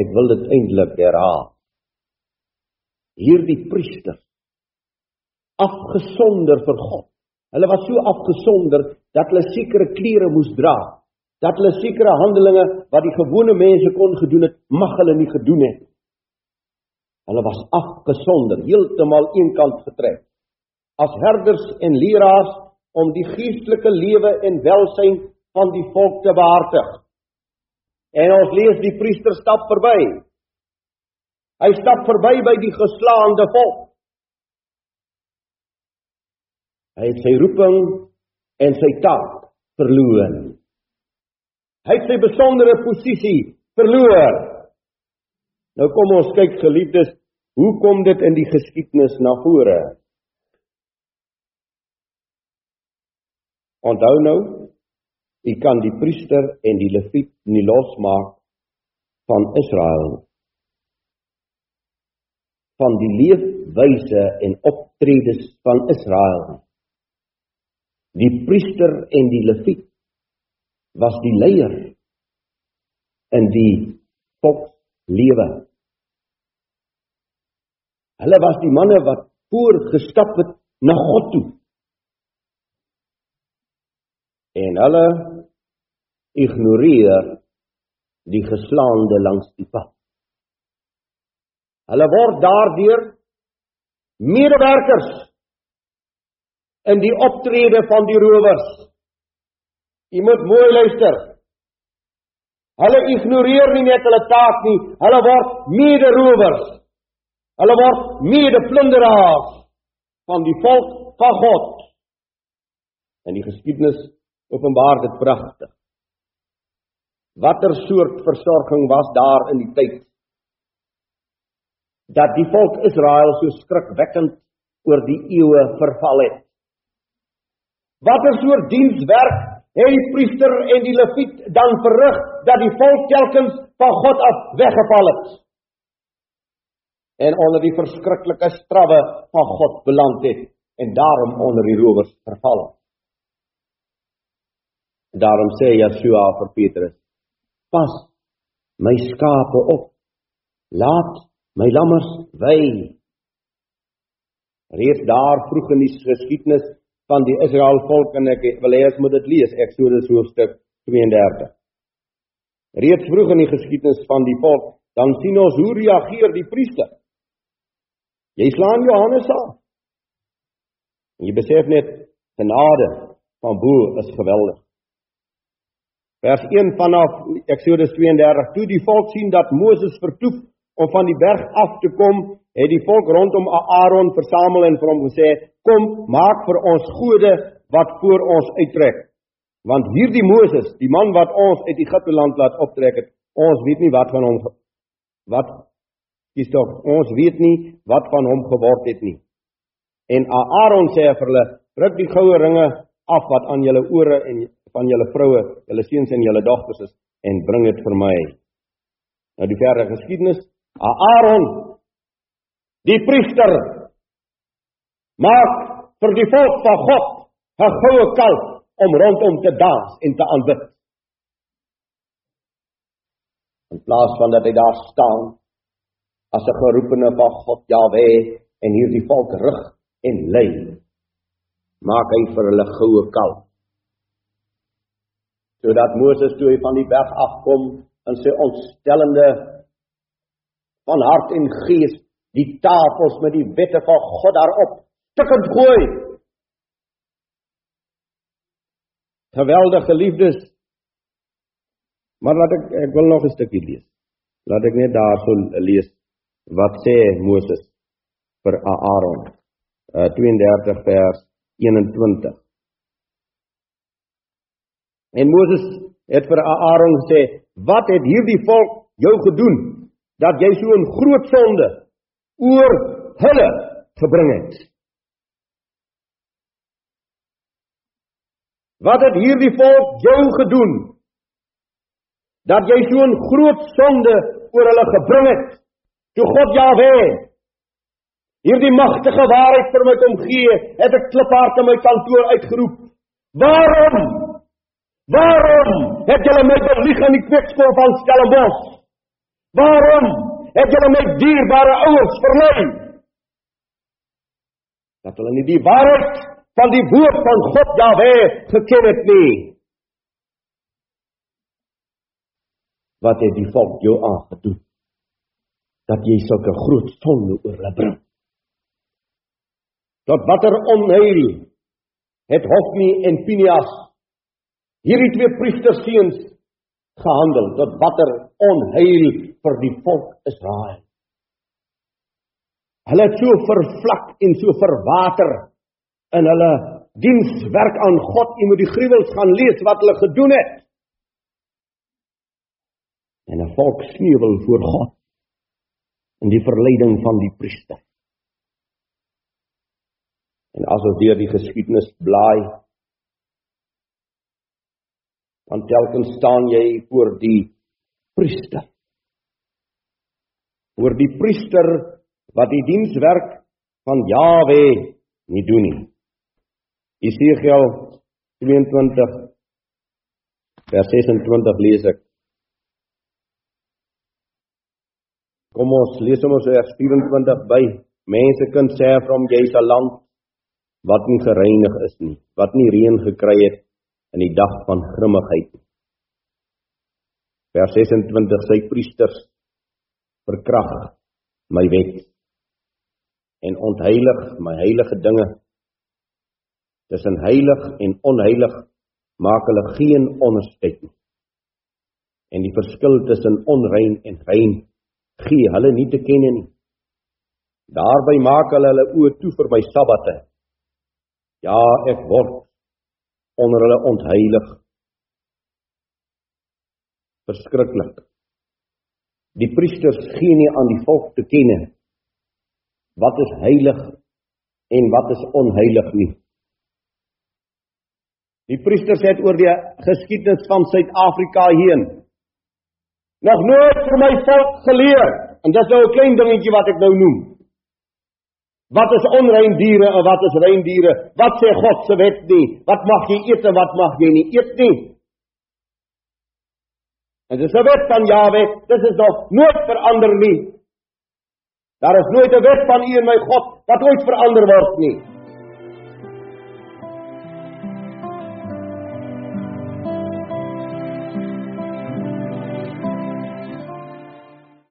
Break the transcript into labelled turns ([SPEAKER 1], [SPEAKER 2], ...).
[SPEAKER 1] ek wil dit eintlik herhaal. Hierdie priesters afgesonder vir God. Hulle was so afgesonder dat hulle sekere klere moes dra, dat hulle sekere handelinge wat die gewone mense kon gedoen het, mag hulle nie gedoen het. Hulle was afgesonder, heeltemal eenkant getrek. As herders en leraars om die geestelike lewe en welsyn van die volk te behartig. En ons lees die priester stap verby. Hy stap verby by die geslaande volk. Hy het sy roeping en sy taak verloor. Hy het sy besondere posisie verloor. Nou kom ons kyk geliefdes, hoe kom dit in die geskiedenis na vore? Onthou nou, u kan die priester en die leviet nie losmaak van Israel van die leefwyse en optredes van Israel. Die priester en die leviet was die leier in die volkslewe. Hulle was die manne wat voorgestap het na God toe. En hulle ignoreer die geslaande langs die pad. Hulle word daardeur medewerkers in die optrede van die rowers. Jy moet mooi luister. Hulle ignoreer nie net hulle taak nie, hulle word mede-rowers. Hulle word mede-plunderaars van die volk van God. En die geskiedenis openbaar dit pragtig. Watter soort versorging was daar in die tyd dat die volk Israel so skrikwekkend oor die eeue verval het? Watter soort dienswerk het die priester en die leviet dan verrig dat die volk telkens van God af weggeval het? En onder die verskriklike strawwe van God beland het en daarom onder die rowers verval het. Daarom sê Yeshua vir Petrus: "Pas my skape op. Laat my lammers wy." Reeds daar vroeg in die geskiedenis van die Israel volk en ek wil hê ons moet dit lees Eksodus hoofstuk 32. Reeds vroeg in die geskiedenis van die volk, dan sien ons hoe reageer die priester. Jy slaan Johannes af. En jy besef net genade van bo is geweldig. Vers 1 vanaf Eksodus 32: Toe die volk sien dat Moses vertoef om van die berg af te kom, het die volk rondom Aaron versamel en vir hom gesê: "Kom, maak vir ons gode wat voor ons uittrek. Want hierdie Moses, die man wat ons uit Egipte land laat optrek het, ons weet nie wat van hom wat is tog ons weet nie wat van hom geword het nie." En Aaron sê vir hulle: "Ruk die goue ringe af wat aan julle ore en van julle vroue, julle seuns en julle dogters is en bring dit vir my. Nou die verdere geskiedenis, Aaron die priester maak vir die volk van God 'n goue kalf om rondom te dans en te aanbid. In plaas van dat hy daar staan as 'n geroepene van God Jahwe en hierdie volk rig en lei, maak hy vir hulle goue kalf sodat Moses toe hy van die berg afkom in sy ontstellende van hart en gees die tafels met die wette van God daarop stukkend gooi. Geweldige liefdes. Maar laat ek ek wil nog 'n stukkie lees. Laat ek net daarso lees wat sê Moses vir Aaron. Uh, 32 vers 21. En Moses het vir Aaron gesê: "Wat het hierdie volk jou gedoen dat jy so 'n groot sonde oor hulle gebring het?" Wat het hierdie volk jou gedoen dat jy so 'n groot sonde oor hulle gebring het? Toe God Jahwe hierdie magtige waarheid vir my kom gee, het ek kliphard in my kantoor uitgeroep: "Waarom Waarom het julle my belieg in die kweekskool van Stellenbosch? Waarom het julle my dierbare ouers verlei? Dat hulle nie die waarheid van die woord van God Jahwe geken het nie. Wat het die volk jou aangedoen? Dat jy sulke groot sonde oor hulle bring. Tot watter onheil het Hofni en Pinias hierdie twee priestersseuns gehandel tot watter onheil vir die volk Israel. Hulle het so vervlak en so verwater in hulle dienswerk aan God. Jy moet die gruwels gaan lees wat hulle gedoen het. En 'n volk sneuwel voor God in die verleiding van die priester. En as ons deur die geskiedenis blaai, dan telkens staan jy voor die priester. Voor die priester wat die dienswerk van Jawe nie doen nie. Jesegiel 22 vers 26 lees ek. Kom ons lees hom ons vers 24 by. Mense kan sê van jy's 'n land wat nie gereinig is nie, wat nie reën gekry het in die dag van grimmigheid nie. Vers 26 sy priesters verkrag my wet en ontheilig my heilige dinge. Tussen heilig en onheilig maak hulle geen onderskeid nie. En die verskil tussen onrein en rein gee hulle nie te kenne nie. Daarby maak hulle hulle oë toe vir my sabbate Ja, ek word onder hulle ontheilig. Verskriklik. Die priesters gee nie aan die volk te kenne wat is heilig en wat is onheilig nie. Die priesters het oor die geskiedenis van Suid-Afrika heen nog nooit vir my volk geleer en dis nou 'n klein dingetjie wat ek nou noem. Wat is onrein diere en wat is rein diere? Wat sê God se wet nie? Wat mag jy eet en wat mag jy nie eet nie? En dis 'n wet van Jawe, dit is nog nooit verander nie. Daar is nooit 'n wet van U en my God wat ooit verander word nie.